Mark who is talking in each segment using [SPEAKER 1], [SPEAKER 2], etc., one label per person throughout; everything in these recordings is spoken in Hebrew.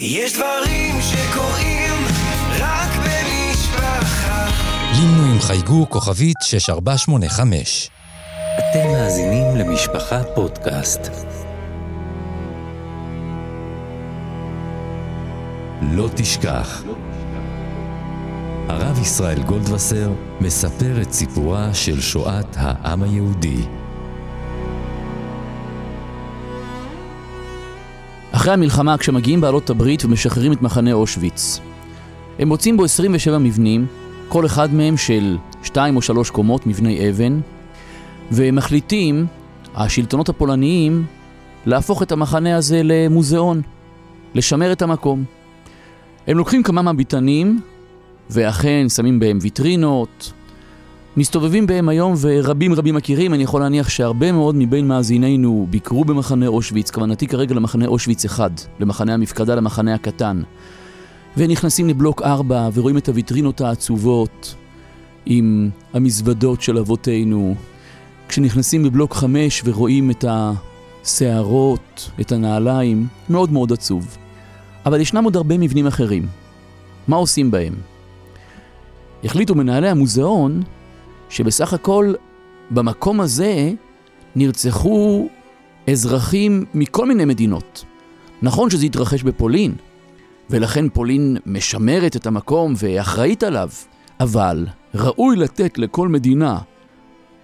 [SPEAKER 1] יש דברים שקורים רק במשפחה.
[SPEAKER 2] לימנו עם חייגו כוכבית 6485.
[SPEAKER 3] אתם מאזינים למשפחה פודקאסט. לא תשכח. הרב ישראל גולדווסר מספר את סיפורה של שואת העם היהודי.
[SPEAKER 4] אחרי המלחמה, כשמגיעים בעלות הברית ומשחררים את מחנה אושוויץ, הם מוצאים בו 27 מבנים, כל אחד מהם של שתיים או שלוש קומות, מבני אבן, ומחליטים, השלטונות הפולניים, להפוך את המחנה הזה למוזיאון, לשמר את המקום. הם לוקחים כמה מהביתנים, ואכן שמים בהם ויטרינות, מסתובבים בהם היום ורבים רבים מכירים, אני יכול להניח שהרבה מאוד מבין מאזינינו ביקרו במחנה אושוויץ, כוונתי כרגע למחנה אושוויץ 1, למחנה המפקדה, למחנה הקטן. ונכנסים לבלוק 4 ורואים את הוויטרינות העצובות עם המזוודות של אבותינו. כשנכנסים לבלוק 5 ורואים את השערות, את הנעליים, מאוד מאוד עצוב. אבל ישנם עוד הרבה מבנים אחרים. מה עושים בהם? החליטו מנהלי המוזיאון שבסך הכל במקום הזה נרצחו אזרחים מכל מיני מדינות. נכון שזה התרחש בפולין, ולכן פולין משמרת את המקום ואחראית עליו, אבל ראוי לתת לכל מדינה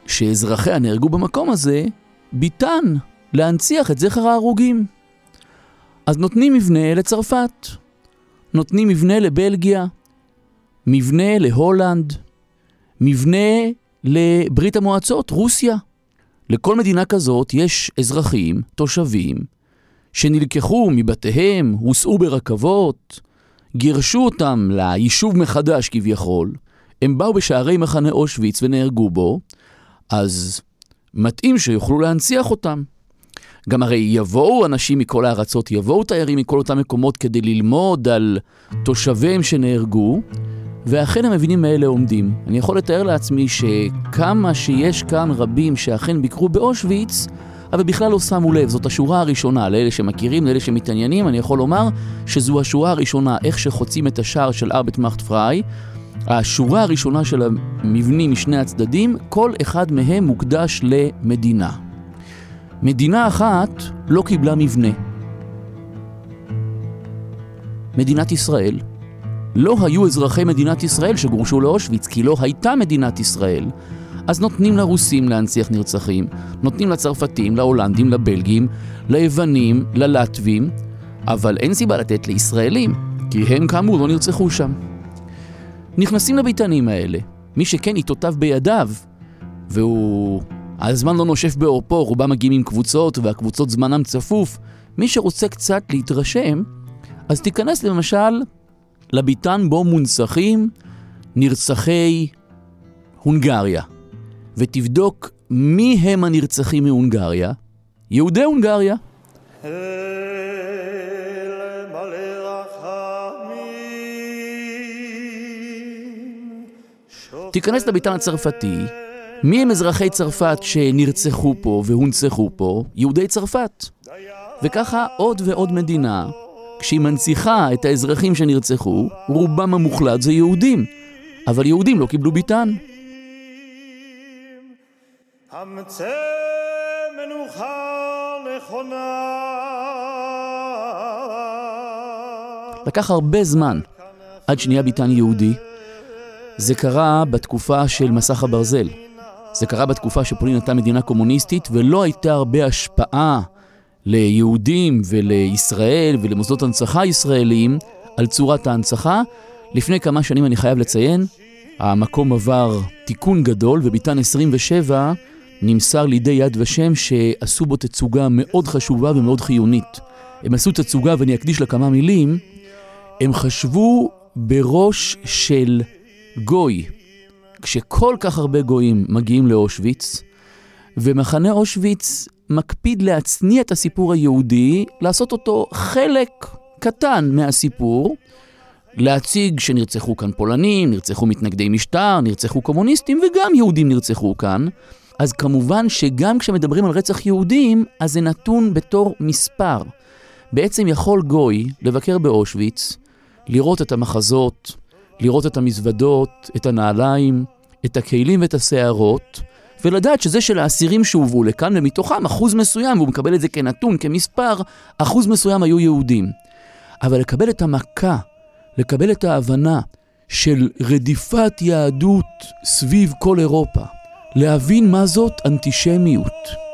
[SPEAKER 4] שאזרחיה נהרגו במקום הזה, ביטן להנציח את זכר ההרוגים. אז נותנים מבנה לצרפת, נותנים מבנה לבלגיה, מבנה להולנד, מבנה לברית המועצות, רוסיה. לכל מדינה כזאת יש אזרחים, תושבים, שנלקחו מבתיהם, הוסעו ברכבות, גירשו אותם ליישוב מחדש כביכול, הם באו בשערי מחנה אושוויץ ונהרגו בו, אז מתאים שיוכלו להנציח אותם. גם הרי יבואו אנשים מכל הארצות, יבואו תיירים מכל אותם מקומות כדי ללמוד על תושביהם שנהרגו, ואכן המבינים האלה עומדים. אני יכול לתאר לעצמי שכמה שיש כאן רבים שאכן ביקרו באושוויץ, אבל בכלל לא שמו לב, זאת השורה הראשונה, לאלה שמכירים, לאלה שמתעניינים, אני יכול לומר שזו השורה הראשונה, איך שחוצים את השער של ארבט מאכט פריי. השורה הראשונה של המבנים משני הצדדים, כל אחד מהם מוקדש למדינה. מדינה אחת לא קיבלה מבנה. מדינת ישראל. לא היו אזרחי מדינת ישראל שגורשו לאושוויץ, כי לא הייתה מדינת ישראל. אז נותנים לרוסים להנציח נרצחים, נותנים לצרפתים, להולנדים, לבלגים, ליוונים, ללטבים, אבל אין סיבה לתת לישראלים, כי הם כאמור לא נרצחו שם. נכנסים לביתנים האלה, מי שכן עיתותיו בידיו, והוא... הזמן לא נושף בעורפו, רובם מגיעים עם קבוצות, והקבוצות זמנם צפוף. מי שרוצה קצת להתרשם, אז תיכנס למשל לביתן בו מונצחים נרצחי הונגריה, ותבדוק מי הם הנרצחים מהונגריה, יהודי הונגריה. תיכנס לביתן הצרפתי, מי הם אזרחי צרפת שנרצחו פה והונצחו פה? יהודי צרפת. וככה עוד ועוד מדינה כשהיא מנציחה את האזרחים שנרצחו, רובם המוחלט זה יהודים. אבל יהודים לא קיבלו ביתן. לקח הרבה זמן עד שנהיה ביתן יהודי. זה קרה בתקופה של מסך הברזל. זה קרה בתקופה שפולין הייתה מדינה קומוניסטית ולא הייתה הרבה השפעה ליהודים ולישראל ולמוסדות הנצחה ישראליים על צורת ההנצחה. לפני כמה שנים אני חייב לציין, המקום עבר תיקון גדול וביתן 27 נמסר לידי יד ושם שעשו בו תצוגה מאוד חשובה ומאוד חיונית. הם עשו תצוגה ואני אקדיש לה כמה מילים, הם חשבו בראש של גוי, כשכל כך הרבה גויים מגיעים לאושוויץ, ומחנה אושוויץ מקפיד להצניע את הסיפור היהודי, לעשות אותו חלק קטן מהסיפור, להציג שנרצחו כאן פולנים, נרצחו מתנגדי משטר, נרצחו קומוניסטים וגם יהודים נרצחו כאן. אז כמובן שגם כשמדברים על רצח יהודים, אז זה נתון בתור מספר. בעצם יכול גוי לבקר באושוויץ, לראות את המחזות, לראות את המזוודות, את הנעליים, את הכלים ואת השערות, ולדעת שזה של האסירים שהובאו לכאן, ומתוכם אחוז מסוים, והוא מקבל את זה כנתון, כמספר, אחוז מסוים היו יהודים. אבל לקבל את המכה, לקבל את ההבנה של רדיפת יהדות סביב כל אירופה, להבין מה זאת אנטישמיות.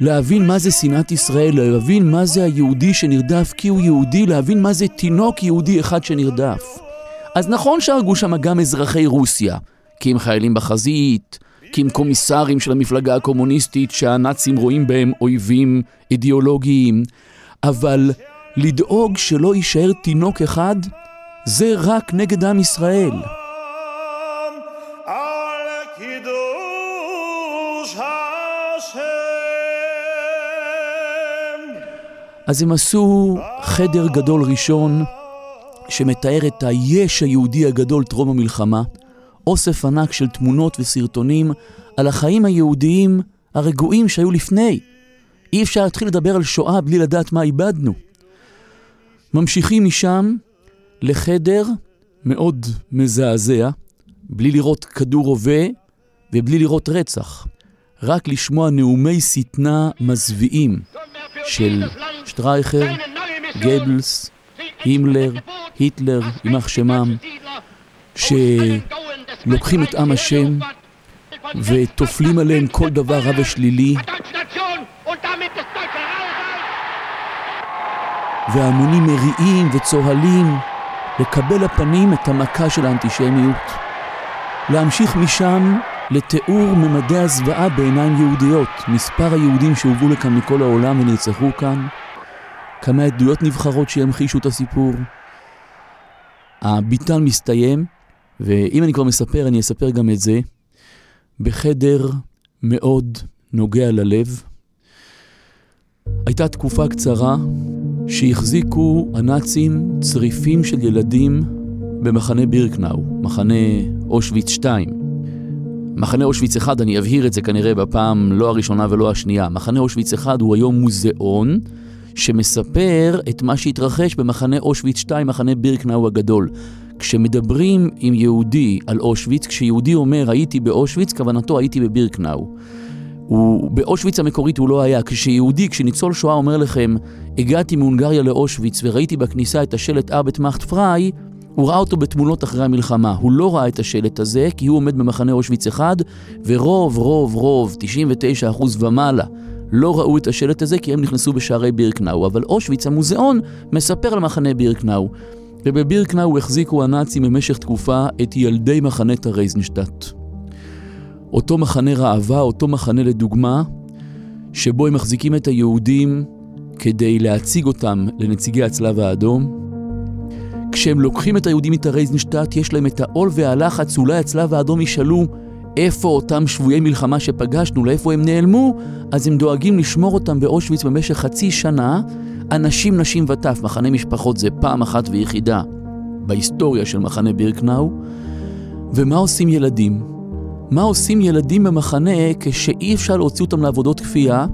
[SPEAKER 4] להבין מה זה שנאת ישראל, להבין מה זה היהודי שנרדף כי הוא יהודי, להבין מה זה תינוק יהודי אחד שנרדף. אז נכון שהרגו שם גם אזרחי רוסיה, כי הם חיילים בחזית, כי הם קומיסרים של המפלגה הקומוניסטית שהנאצים רואים בהם אויבים אידיאולוגיים, אבל לדאוג שלא יישאר תינוק אחד, זה רק נגד עם ישראל. אז הם עשו חדר גדול ראשון שמתאר את היש היהודי הגדול טרום המלחמה, אוסף ענק של תמונות וסרטונים על החיים היהודיים הרגועים שהיו לפני. אי אפשר להתחיל לדבר על שואה בלי לדעת מה איבדנו. ממשיכים משם לחדר מאוד מזעזע, בלי לראות כדור רובה ובלי לראות רצח. רק לשמוע נאומי שטנה מזוויעים של שטרייכר, גבלס, הימלר, היטלר, יימח שמם, שלוקחים את עם השם וטופלים עליהם כל דבר רע ושלילי. והמונים מריעים וצוהלים לקבל לפנים את המכה של האנטישמיות. להמשיך משם לתיאור ממדי הזוועה בעיניים יהודיות, מספר היהודים שהובאו לכאן מכל העולם ונרצחו כאן, כמה עדויות נבחרות שימחישו את הסיפור. הביטן מסתיים, ואם אני כבר מספר, אני אספר גם את זה, בחדר מאוד נוגע ללב. הייתה תקופה קצרה שהחזיקו הנאצים צריפים של ילדים במחנה בירקנאו, מחנה אושוויץ 2. מחנה אושוויץ 1, אני אבהיר את זה כנראה בפעם לא הראשונה ולא השנייה. מחנה אושוויץ 1 הוא היום מוזיאון שמספר את מה שהתרחש במחנה אושוויץ 2, מחנה בירקנאו הגדול. כשמדברים עם יהודי על אושוויץ, כשיהודי אומר הייתי באושוויץ, כוונתו הייתי בבירקנאו. הוא, באושוויץ המקורית הוא לא היה. כשיהודי, כשניצול שואה אומר לכם, הגעתי מהונגריה לאושוויץ וראיתי בכניסה את השלט Arbeit macht frei, הוא ראה אותו בתמונות אחרי המלחמה. הוא לא ראה את השלט הזה, כי הוא עומד במחנה אושוויץ אחד, ורוב, רוב, רוב, 99% ומעלה, לא ראו את השלט הזה כי הם נכנסו בשערי בירקנאו. אבל אושוויץ, המוזיאון, מספר על מחנה בירקנאו. ובבירקנאו החזיקו הנאצים במשך תקופה את ילדי מחנה טרזיינשטט. אותו מחנה ראווה, אותו מחנה לדוגמה, שבו הם מחזיקים את היהודים כדי להציג אותם לנציגי הצלב האדום. כשהם לוקחים את היהודים מטרייזנשטט, יש להם את העול והלחץ, אולי הצלב האדום ישאלו איפה אותם שבויי מלחמה שפגשנו, לאיפה הם נעלמו, אז הם דואגים לשמור אותם באושוויץ במשך חצי שנה. אנשים, נשים וטף, מחנה משפחות זה פעם אחת ויחידה בהיסטוריה של מחנה בירקנאו. ומה עושים ילדים? מה עושים ילדים במחנה כשאי אפשר להוציא אותם לעבודות כפייה,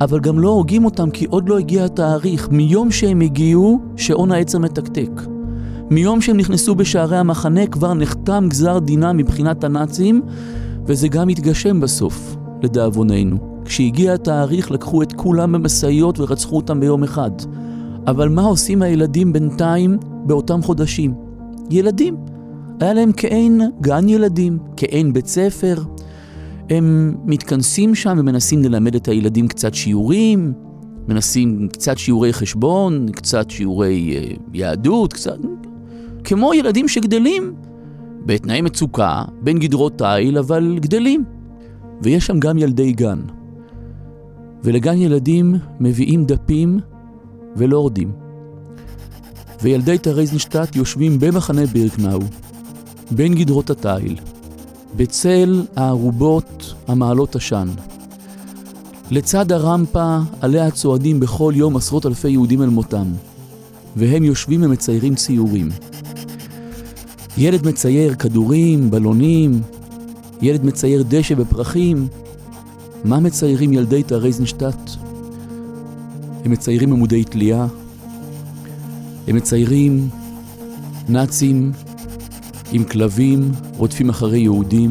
[SPEAKER 4] אבל גם לא הורגים אותם כי עוד לא הגיע התאריך, מיום שהם הגיעו, שעון העצר מתקתק. מיום שהם נכנסו בשערי המחנה כבר נחתם גזר דינם מבחינת הנאצים, וזה גם התגשם בסוף, לדאבוננו. כשהגיע התאריך לקחו את כולם במשאיות ורצחו אותם ביום אחד. אבל מה עושים הילדים בינתיים באותם חודשים? ילדים. היה להם כעין גן ילדים, כעין בית ספר. הם מתכנסים שם ומנסים ללמד את הילדים קצת שיעורים, מנסים קצת שיעורי חשבון, קצת שיעורי uh, יהדות, קצת... כמו ילדים שגדלים בתנאי מצוקה, בין גדרות תיל, אבל גדלים. ויש שם גם ילדי גן. ולגן ילדים מביאים דפים ולורדים. וילדי טרזיינשטט יושבים במחנה בירקנאו, בין גדרות התיל, בצל הארובות המעלות עשן. לצד הרמפה עליה צועדים בכל יום עשרות אלפי יהודים אל מותם, והם יושבים ומציירים ציורים. ילד מצייר כדורים, בלונים, ילד מצייר דשא ופרחים. מה מציירים ילדי טרזיינשטט? הם מציירים עמודי תלייה, הם מציירים נאצים עם כלבים רודפים אחרי יהודים.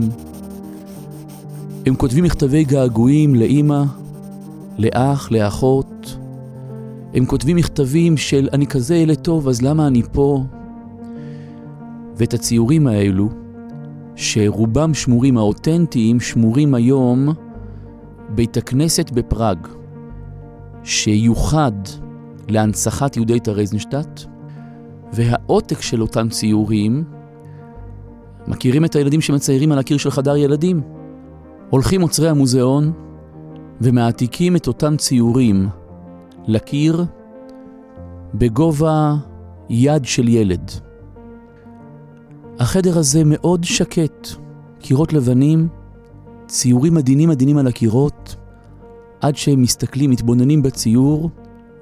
[SPEAKER 4] הם כותבים מכתבי געגועים לאימא, לאח, לאחות. הם כותבים מכתבים של אני כזה ילד טוב, אז למה אני פה? ואת הציורים האלו, שרובם שמורים, האותנטיים, שמורים היום בית הכנסת בפראג, שיוחד להנצחת יהודי טרזנשטט, והעותק של אותם ציורים, מכירים את הילדים שמציירים על הקיר של חדר ילדים? הולכים עוצרי המוזיאון ומעתיקים את אותם ציורים לקיר בגובה יד של ילד. החדר הזה מאוד שקט, קירות לבנים, ציורים עדינים עדינים על הקירות, עד שהם מסתכלים, מתבוננים בציור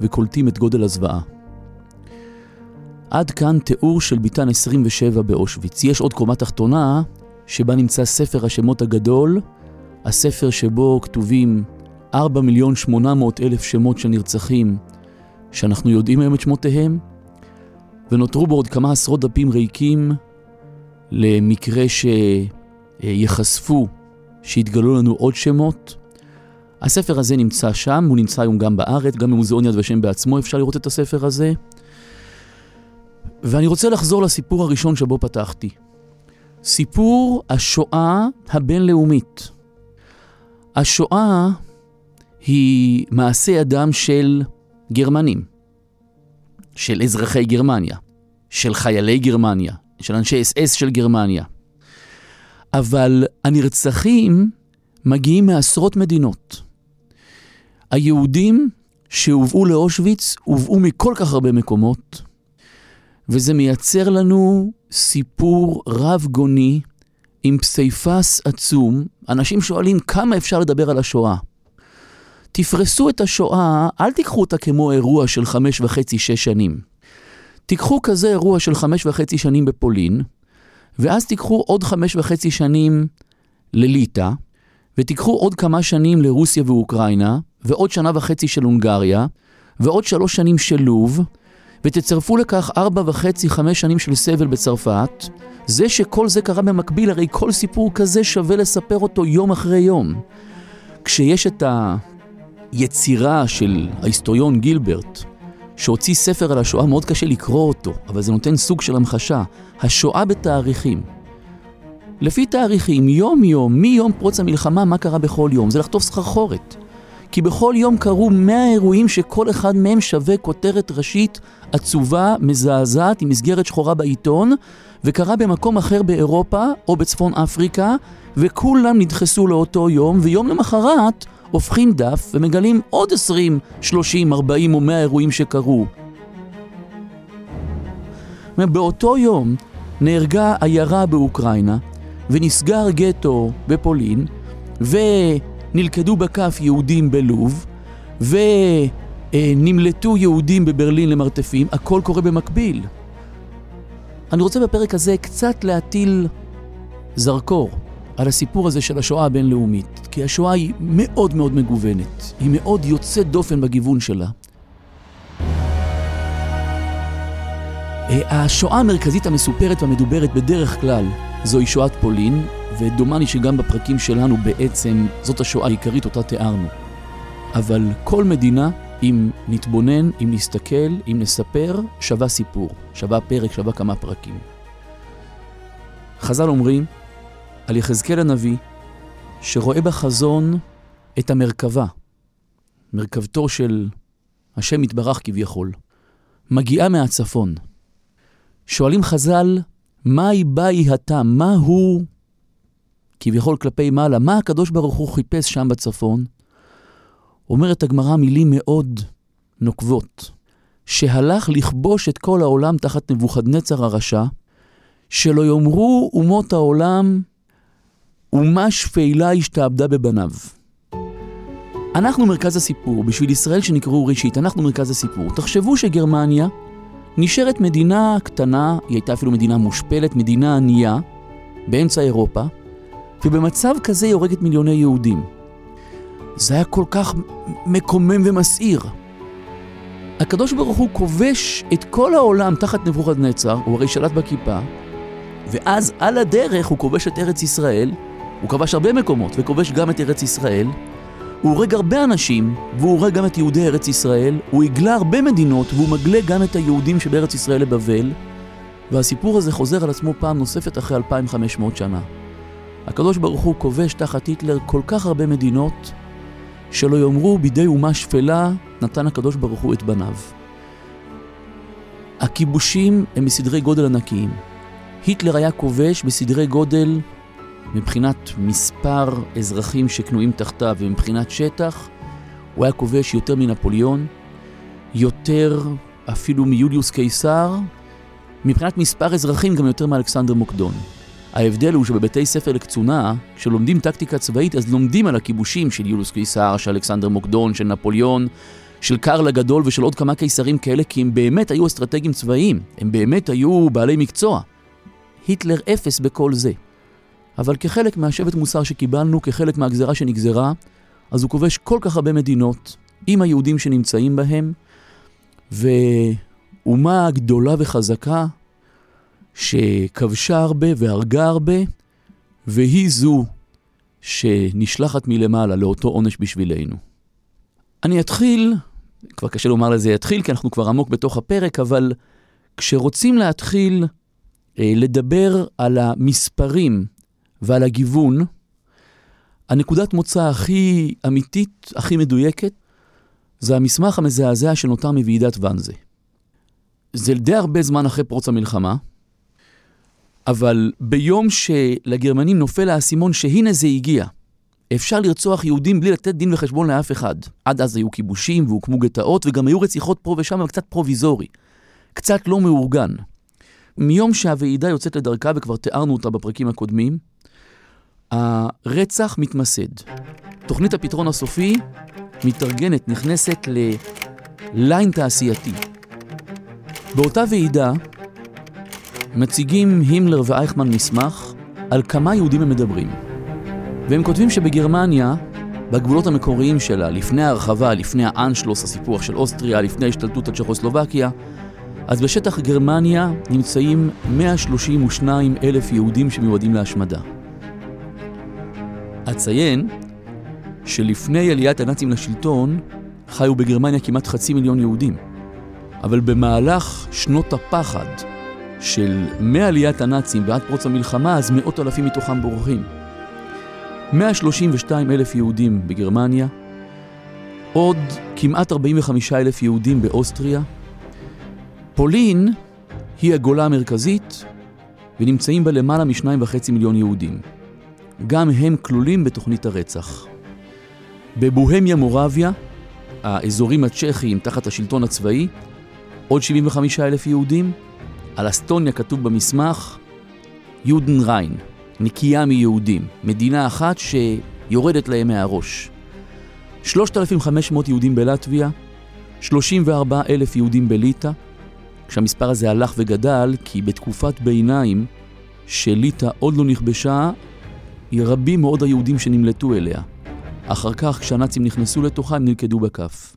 [SPEAKER 4] וקולטים את גודל הזוועה. עד כאן תיאור של ביתן 27 באושוויץ. יש עוד קומה תחתונה, שבה נמצא ספר השמות הגדול, הספר שבו כתובים 4 מיליון 800 אלף שמות של נרצחים, שאנחנו יודעים היום את שמותיהם, ונותרו בו עוד כמה עשרות דפים ריקים למקרה שיחשפו, שיתגלו לנו עוד שמות. הספר הזה נמצא שם, הוא נמצא היום גם בארץ, גם במוזיאון יד ושם בעצמו אפשר לראות את הספר הזה. ואני רוצה לחזור לסיפור הראשון שבו פתחתי. סיפור השואה הבינלאומית. השואה היא מעשה ידם של גרמנים, של אזרחי גרמניה, של חיילי גרמניה, של אנשי אס אס של גרמניה. אבל הנרצחים מגיעים מעשרות מדינות. היהודים שהובאו לאושוויץ הובאו מכל כך הרבה מקומות, וזה מייצר לנו סיפור רב גוני עם פסיפס עצום. אנשים שואלים כמה אפשר לדבר על השואה. תפרסו את השואה, אל תיקחו אותה כמו אירוע של חמש וחצי, שש שנים. תיקחו כזה אירוע של חמש וחצי שנים בפולין, ואז תיקחו עוד חמש וחצי שנים לליטא, ותיקחו עוד כמה שנים לרוסיה ואוקראינה, ועוד שנה וחצי של הונגריה, ועוד שלוש שנים של לוב, ותצרפו לכך ארבע וחצי, חמש שנים של סבל בצרפת, זה שכל זה קרה במקביל, הרי כל סיפור כזה שווה לספר אותו יום אחרי יום. כשיש את היצירה של ההיסטוריון גילברט, שהוציא ספר על השואה, מאוד קשה לקרוא אותו, אבל זה נותן סוג של המחשה. השואה בתאריכים. לפי תאריכים, יום-יום, מיום פרוץ המלחמה, מה קרה בכל יום? זה לחטוף סחרחורת. כי בכל יום קרו 100 אירועים שכל אחד מהם שווה כותרת ראשית עצובה, מזעזעת, עם מסגרת שחורה בעיתון, וקרה במקום אחר באירופה או בצפון אפריקה, וכולם נדחסו לאותו יום, ויום למחרת הופכים דף ומגלים עוד 20, 30, 40 או 100 אירועים שקרו. באותו יום נהרגה עיירה באוקראינה, ונסגר גטו בפולין, ונלכדו בכף יהודים בלוב, ונמלטו יהודים בברלין למרתפים, הכל קורה במקביל. אני רוצה בפרק הזה קצת להטיל זרקור על הסיפור הזה של השואה הבינלאומית, כי השואה היא מאוד מאוד מגוונת, היא מאוד יוצאת דופן בגיוון שלה. אה, השואה המרכזית המסופרת והמדוברת בדרך כלל זוהי שואת פולין, ודומני שגם בפרקים שלנו בעצם זאת השואה העיקרית אותה תיארנו. אבל כל מדינה, אם נתבונן, אם נסתכל, אם נספר, שווה סיפור, שווה פרק, שווה כמה פרקים. חז"ל אומרים על יחזקאל הנביא, שרואה בחזון את המרכבה, מרכבתו של השם יתברך כביכול, מגיעה מהצפון. שואלים חז"ל, מהי באי התם? מה הוא כביכול כלפי מעלה? מה הקדוש ברוך הוא חיפש שם בצפון? אומרת הגמרא מילים מאוד נוקבות, שהלך לכבוש את כל העולם תחת נבוכדנצר הרשע, שלא יאמרו אומות העולם, אומה שפלה השתעבדה בבניו. אנחנו מרכז הסיפור, בשביל ישראל שנקראו ראשית, אנחנו מרכז הסיפור. תחשבו שגרמניה נשארת מדינה קטנה, היא הייתה אפילו מדינה מושפלת, מדינה ענייה, באמצע אירופה, ובמצב כזה היא הורגת מיליוני יהודים. זה היה כל כך מקומם ומסעיר. הקדוש ברוך הוא כובש את כל העולם תחת נבוכדנצר, הוא הרי שלט בכיפה, ואז על הדרך הוא כובש את ארץ ישראל, הוא כבש הרבה מקומות וכובש גם את ארץ ישראל, הוא הורג הרבה אנשים, והוא הורג גם את יהודי ארץ ישראל, הוא הגלה הרבה מדינות, והוא מגלה גם את היהודים שבארץ ישראל לבבל, והסיפור הזה חוזר על עצמו פעם נוספת אחרי 2500 שנה. הקדוש ברוך הוא כובש תחת היטלר כל כך הרבה מדינות, שלא יאמרו בידי אומה שפלה, נתן הקדוש ברוך הוא את בניו. הכיבושים הם בסדרי גודל ענקיים. היטלר היה כובש בסדרי גודל מבחינת מספר אזרחים שכנועים תחתיו ומבחינת שטח, הוא היה כובש יותר מנפוליאון, יותר אפילו מיוליוס קיסר, מבחינת מספר אזרחים גם יותר מאלכסנדר מוקדון. ההבדל הוא שבבתי ספר לקצונה, כשלומדים טקטיקה צבאית, אז לומדים על הכיבושים של יוליוס קיסר, של אלכסנדר מוקדון, של נפוליאון, של קרל הגדול ושל עוד כמה קיסרים כאלה, כי הם באמת היו אסטרטגים צבאיים, הם באמת היו בעלי מקצוע. היטלר אפס בכל זה. אבל כחלק מהשבט מוסר שקיבלנו, כחלק מהגזרה שנגזרה, אז הוא כובש כל כך הרבה מדינות עם היהודים שנמצאים בהם, ואומה גדולה וחזקה שכבשה הרבה והרגה הרבה, והיא זו שנשלחת מלמעלה לאותו עונש בשבילנו. אני אתחיל, כבר קשה לומר לזה יתחיל, כי אנחנו כבר עמוק בתוך הפרק, אבל כשרוצים להתחיל אה, לדבר על המספרים ועל הגיוון, הנקודת מוצא הכי אמיתית, הכי מדויקת, זה המסמך המזעזע שנותר מוועידת ואנזה. זה די הרבה זמן אחרי פרוץ המלחמה, אבל ביום שלגרמנים נופל האסימון שהנה זה הגיע, אפשר לרצוח יהודים בלי לתת דין וחשבון לאף אחד. עד אז היו כיבושים והוקמו גטאות וגם היו רציחות פה ושם, אבל קצת פרוביזורי. קצת לא מאורגן. מיום שהוועידה יוצאת לדרכה, וכבר תיארנו אותה בפרקים הקודמים, הרצח מתמסד. תוכנית הפתרון הסופי מתארגנת, נכנסת לליין תעשייתי. באותה ועידה מציגים הימלר ואייכמן מסמך על כמה יהודים הם מדברים. והם כותבים שבגרמניה, בגבולות המקוריים שלה, לפני ההרחבה, לפני האנשלוס, הסיפוח של אוסטריה, לפני השתלטות על צ'כוסלובקיה, אז בשטח גרמניה נמצאים 132 אלף יהודים שמיועדים להשמדה. אציין שלפני עליית הנאצים לשלטון חיו בגרמניה כמעט חצי מיליון יהודים. אבל במהלך שנות הפחד של מעליית הנאצים ועד פרוץ המלחמה, אז מאות אלפים מתוכם בורחים. 132 אלף יהודים בגרמניה, עוד כמעט 45 אלף יהודים באוסטריה. פולין היא הגולה המרכזית, ונמצאים בה למעלה משניים וחצי מיליון יהודים. גם הם כלולים בתוכנית הרצח. בבוהמיה מורביה, האזורים הצ'כיים תחת השלטון הצבאי, עוד 75 אלף יהודים. על אסטוניה כתוב במסמך יודן ריין, נקייה מיהודים, מדינה אחת שיורדת להם מהראש. 3,500 יהודים בלטביה, 34 אלף יהודים בליטא, כשהמספר הזה הלך וגדל כי בתקופת ביניים שליטא עוד לא נכבשה, רבים מאוד היהודים שנמלטו אליה. אחר כך, כשהנאצים נכנסו לתוכה, הם נלכדו בכף.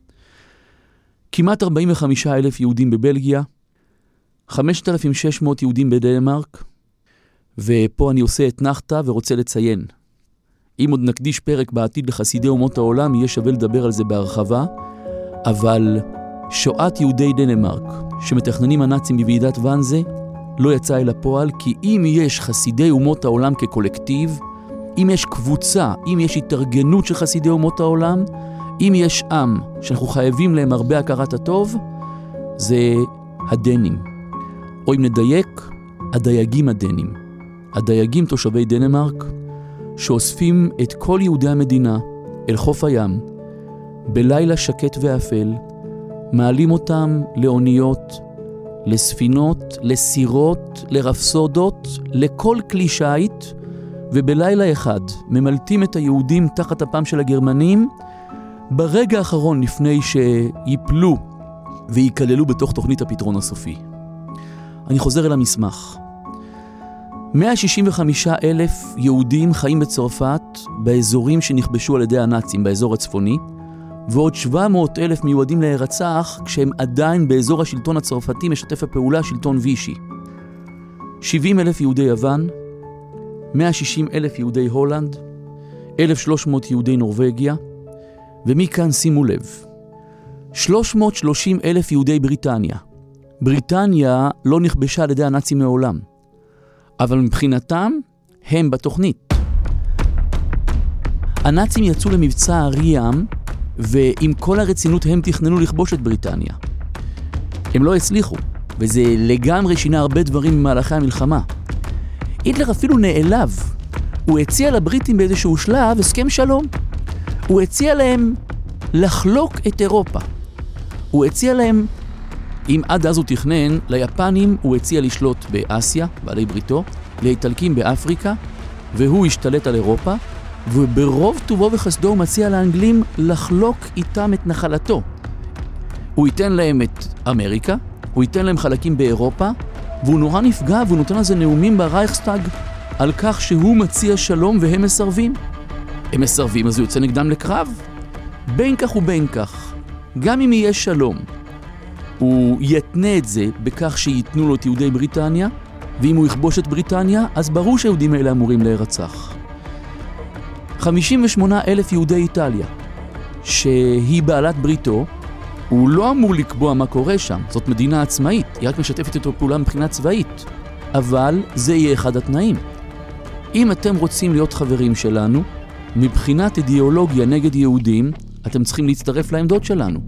[SPEAKER 4] כמעט 45 אלף יהודים בבלגיה, 5,600 יהודים בדנמרק, ופה אני עושה אתנחתא ורוצה לציין. אם עוד נקדיש פרק בעתיד לחסידי אומות העולם, יהיה שווה לדבר על זה בהרחבה, אבל שואת יהודי דנמרק, שמתכננים הנאצים בוועידת ואנזה, לא יצא אל הפועל, כי אם יש חסידי אומות העולם כקולקטיב, אם יש קבוצה, אם יש התארגנות של חסידי אומות העולם, אם יש עם שאנחנו חייבים להם הרבה הכרת הטוב, זה הדנים. או אם נדייק, הדייגים הדנים. הדייגים תושבי דנמרק, שאוספים את כל יהודי המדינה אל חוף הים, בלילה שקט ואפל, מעלים אותם לאוניות, לספינות, לסירות, לרפסודות, לכל כלי שיט, ובלילה אחד ממלטים את היהודים תחת אפם של הגרמנים, ברגע האחרון לפני שיפלו וייכללו בתוך תוכנית הפתרון הסופי. אני חוזר אל המסמך. 165 אלף יהודים חיים בצרפת באזורים שנכבשו על ידי הנאצים, באזור הצפוני, ועוד 700 אלף מיועדים להירצח כשהם עדיין באזור השלטון הצרפתי משתף הפעולה שלטון וישי. 70 אלף יהודי יוון, 160 אלף יהודי הולנד, 1,300 יהודי נורבגיה, ומכאן שימו לב, 330 אלף יהודי בריטניה. בריטניה לא נכבשה על ידי הנאצים מעולם, אבל מבחינתם הם בתוכנית. הנאצים יצאו למבצע ארי ים, ועם כל הרצינות הם תכננו לכבוש את בריטניה. הם לא הצליחו, וזה לגמרי שינה הרבה דברים במהלכי המלחמה. היטלר אפילו נעלב. הוא הציע לבריטים באיזשהו שלב הסכם שלום. הוא הציע להם לחלוק את אירופה. הוא הציע להם, אם עד אז הוא תכנן, ליפנים הוא הציע לשלוט באסיה, בעלי בריתו, לאיטלקים באפריקה, והוא השתלט על אירופה, וברוב טובו וחסדו הוא מציע לאנגלים לחלוק איתם את נחלתו. הוא ייתן להם את אמריקה, הוא ייתן להם חלקים באירופה, והוא נורא נפגע והוא נותן לזה נאומים ברייכסטאג על כך שהוא מציע שלום והם מסרבים. הם מסרבים אז הוא יוצא נגדם לקרב. בין כך ובין כך, גם אם יהיה שלום, הוא יתנה את זה בכך שייתנו לו את יהודי בריטניה, ואם הוא יכבוש את בריטניה, אז ברור שהיהודים האלה אמורים להירצח. 58 אלף יהודי איטליה, שהיא בעלת בריתו, הוא לא אמור לקבוע מה קורה שם, זאת מדינה עצמאית, היא רק משתפת איתו פעולה מבחינה צבאית. אבל זה יהיה אחד התנאים. אם אתם רוצים להיות חברים שלנו, מבחינת אידיאולוגיה נגד יהודים, אתם צריכים להצטרף לעמדות שלנו.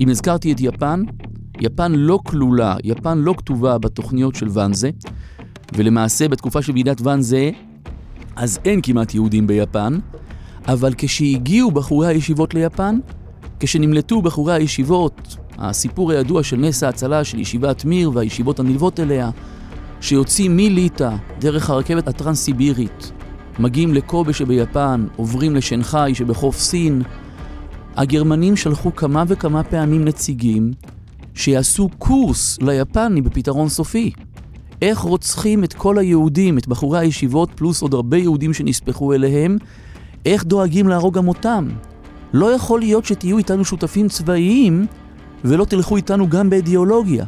[SPEAKER 4] אם הזכרתי את יפן, יפן לא כלולה, יפן לא כתובה בתוכניות של ואנזה, ולמעשה בתקופה של ועידת ואנזה, אז אין כמעט יהודים ביפן, אבל כשהגיעו בחורי הישיבות ליפן, כשנמלטו בחורי הישיבות, הסיפור הידוע של נס ההצלה של ישיבת מיר והישיבות הנלוות אליה, שיוצאים מליטא דרך הרכבת הטרנס-סיבירית, מגיעים לקובה שביפן, עוברים לשנגחאי שבחוף סין, הגרמנים שלחו כמה וכמה פעמים נציגים שיעשו קורס ליפני בפתרון סופי. איך רוצחים את כל היהודים, את בחורי הישיבות, פלוס עוד הרבה יהודים שנספחו אליהם, איך דואגים להרוג גם אותם. לא יכול להיות שתהיו איתנו שותפים צבאיים ולא תלכו איתנו גם באידיאולוגיה.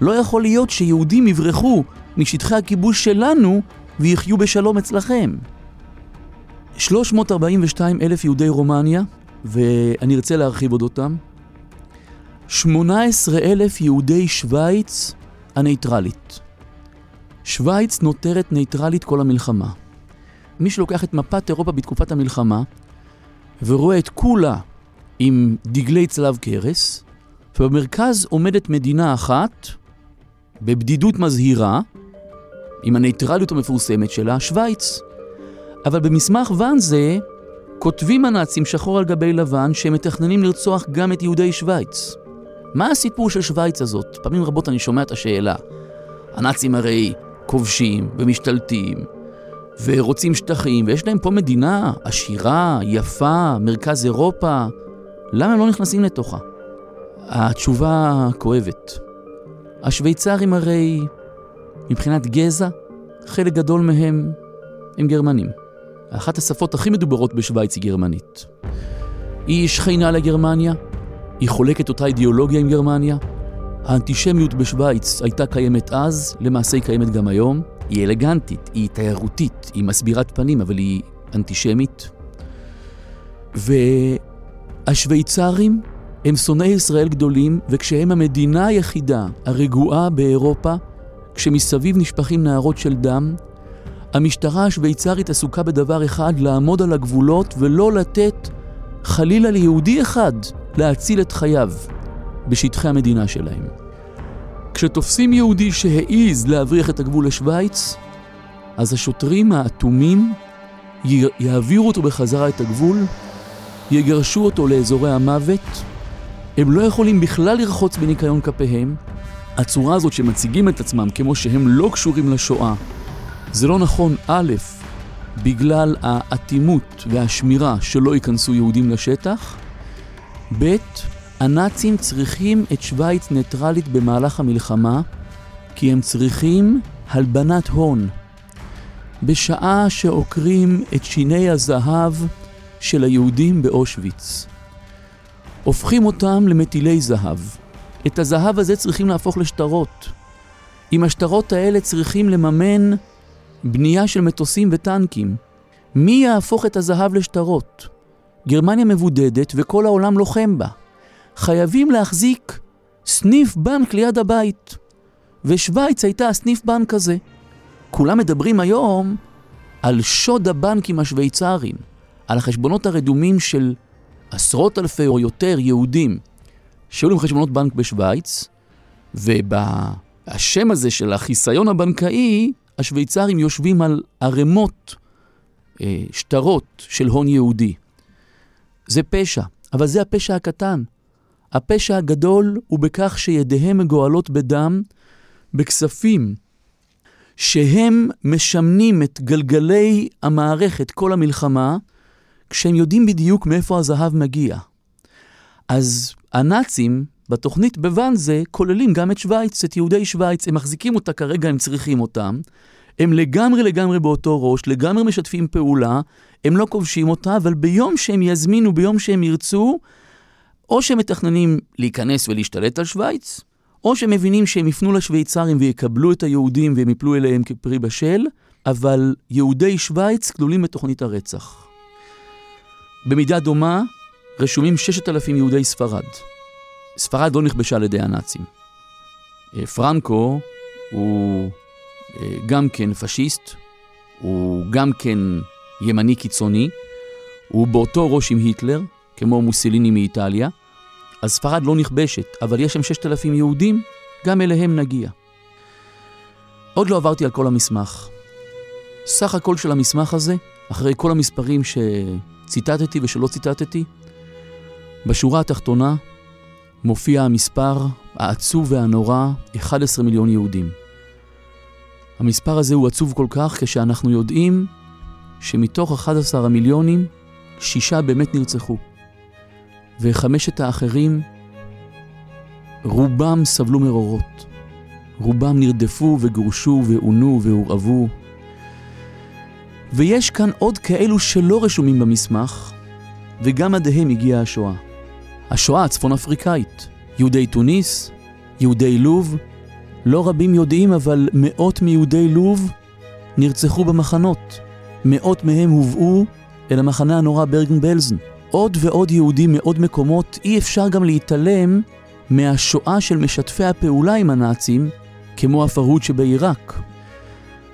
[SPEAKER 4] לא יכול להיות שיהודים יברחו משטחי הכיבוש שלנו ויחיו בשלום אצלכם. 342 אלף יהודי רומניה, ואני ארצה להרחיב אודותם. 18 אלף יהודי שווייץ הנייטרלית. שווייץ נותרת נייטרלית כל המלחמה. מי שלוקח את מפת אירופה בתקופת המלחמה ורואה את כולה עם דגלי צלב קרס, ובמרכז עומדת מדינה אחת, בבדידות מזהירה, עם הנייטרליות המפורסמת שלה, שווייץ. אבל במסמך ואנזה כותבים הנאצים שחור על גבי לבן שהם מתכננים לרצוח גם את יהודי שווייץ. מה הסיפור של שווייץ הזאת? פעמים רבות אני שומע את השאלה. הנאצים הרי כובשים ומשתלטים ורוצים שטחים, ויש להם פה מדינה עשירה, יפה, מרכז אירופה. למה הם לא נכנסים לתוכה? התשובה כואבת. השוויצרים הרי, מבחינת גזע, חלק גדול מהם הם גרמנים. אחת השפות הכי מדוברות בשוויץ היא גרמנית. היא שכנה לגרמניה, היא חולקת אותה אידיאולוגיה עם גרמניה. האנטישמיות בשוויץ הייתה קיימת אז, למעשה היא קיימת גם היום. היא אלגנטית, היא תיירותית, היא מסבירת פנים, אבל היא אנטישמית. והשוויצרים הם שונאי ישראל גדולים, וכשהם המדינה היחידה הרגועה באירופה, כשמסביב נשפכים נהרות של דם, המשטרה השוויצרית עסוקה בדבר אחד, לעמוד על הגבולות ולא לתת חלילה ליהודי אחד להציל את חייו בשטחי המדינה שלהם. כשתופסים יהודי שהעיז להבריח את הגבול לשוויץ, אז השוטרים האטומים יעבירו אותו בחזרה את הגבול, יגרשו אותו לאזורי המוות, הם לא יכולים בכלל לרחוץ בניקיון כפיהם. הצורה הזאת שמציגים את עצמם כמו שהם לא קשורים לשואה, זה לא נכון, א', בגלל האטימות והשמירה שלא ייכנסו יהודים לשטח, ב', הנאצים צריכים את שווייץ ניטרלית במהלך המלחמה, כי הם צריכים הלבנת הון. בשעה שעוקרים את שיני הזהב של היהודים באושוויץ. הופכים אותם למטילי זהב. את הזהב הזה צריכים להפוך לשטרות. עם השטרות האלה צריכים לממן בנייה של מטוסים וטנקים. מי יהפוך את הזהב לשטרות? גרמניה מבודדת וכל העולם לוחם בה. חייבים להחזיק סניף בנק ליד הבית. ושוויץ הייתה הסניף בנק הזה. כולם מדברים היום על שוד הבנקים השוויצריים, על החשבונות הרדומים של עשרות אלפי או יותר יהודים שהיו להם חשבונות בנק בשוויץ, ובשם הזה של החיסיון הבנקאי, השוויצרים יושבים על ערימות, אה, שטרות של הון יהודי. זה פשע, אבל זה הפשע הקטן. הפשע הגדול הוא בכך שידיהם מגואלות בדם, בכספים שהם משמנים את גלגלי המערכת, כל המלחמה, כשהם יודעים בדיוק מאיפה הזהב מגיע. אז הנאצים בתוכנית בוואנזה כוללים גם את שווייץ, את יהודי שווייץ, הם מחזיקים אותה כרגע, הם צריכים אותם. הם לגמרי לגמרי באותו ראש, לגמרי משתפים פעולה, הם לא כובשים אותה, אבל ביום שהם יזמינו, ביום שהם ירצו, או שהם מתכננים להיכנס ולהשתלט על שווייץ, או שהם מבינים שהם יפנו לשוויצרים ויקבלו את היהודים והם יפלו אליהם כפרי בשל, אבל יהודי שווייץ כלולים בתוכנית הרצח. במידה דומה, רשומים 6,000 יהודי ספרד. ספרד לא נכבשה על ידי הנאצים. אה, פרנקו הוא אה, גם כן פשיסט, הוא גם כן ימני קיצוני, הוא באותו ראש עם היטלר, כמו מוסליני מאיטליה, אז ספרד לא נכבשת, אבל יש שם 6,000 יהודים, גם אליהם נגיע. עוד לא עברתי על כל המסמך. סך הכל של המסמך הזה, אחרי כל המספרים שציטטתי ושלא ציטטתי, בשורה התחתונה מופיע המספר העצוב והנורא 11 מיליון יהודים. המספר הזה הוא עצוב כל כך כשאנחנו יודעים שמתוך 11 המיליונים, שישה באמת נרצחו. וחמשת האחרים, רובם סבלו מרורות. רובם נרדפו וגורשו ועונו והורעבו. ויש כאן עוד כאלו שלא רשומים במסמך, וגם עדיהם הגיעה השואה. השואה הצפון אפריקאית, יהודי תוניס, יהודי לוב, לא רבים יודעים, אבל מאות מיהודי לוב נרצחו במחנות. מאות מהם הובאו אל המחנה הנורא ברגן בלזן. עוד ועוד יהודים מעוד מקומות, אי אפשר גם להתעלם מהשואה של משתפי הפעולה עם הנאצים, כמו הפרהוד שבעיראק.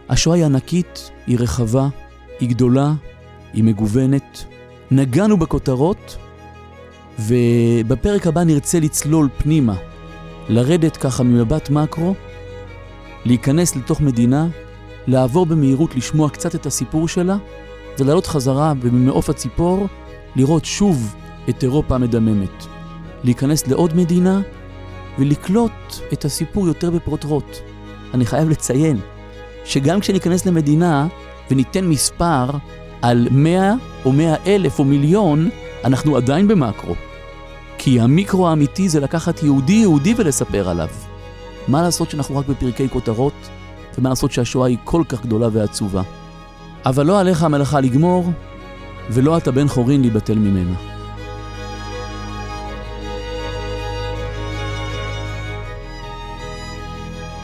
[SPEAKER 4] השואה היא ענקית, היא רחבה, היא גדולה, היא מגוונת. נגענו בכותרות, ובפרק הבא נרצה לצלול פנימה, לרדת ככה ממבט מקרו, להיכנס לתוך מדינה, לעבור במהירות לשמוע קצת את הסיפור שלה, ולעלות חזרה וממעוף הציפור לראות שוב את אירופה המדממת. להיכנס לעוד מדינה ולקלוט את הסיפור יותר בפרוטרוט. אני חייב לציין שגם כשניכנס למדינה וניתן מספר על 100 או 100 אלף או מיליון, אנחנו עדיין במקרו. כי המיקרו האמיתי זה לקחת יהודי יהודי ולספר עליו. מה לעשות שאנחנו רק בפרקי כותרות, ומה לעשות שהשואה היא כל כך גדולה ועצובה. אבל לא עליך המלאכה לגמור, ולא אתה בן חורין להיבטל ממנה.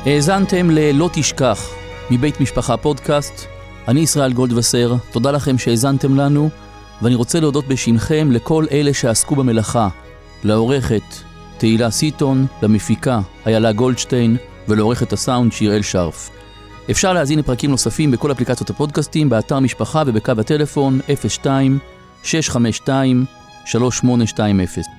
[SPEAKER 4] האזנתם ל"לא תשכח" מבית משפחה פודקאסט. אני ישראל גולדווסר, תודה לכם שהאזנתם לנו, ואני רוצה להודות בשמכם לכל אלה שעסקו במלאכה, לעורכת תהילה סיטון, למפיקה איילה גולדשטיין ולעורכת הסאונד שיראל שרף. אפשר להזין לפרקים נוספים בכל אפליקציות הפודקאסטים, באתר משפחה ובקו הטלפון 02 652 3820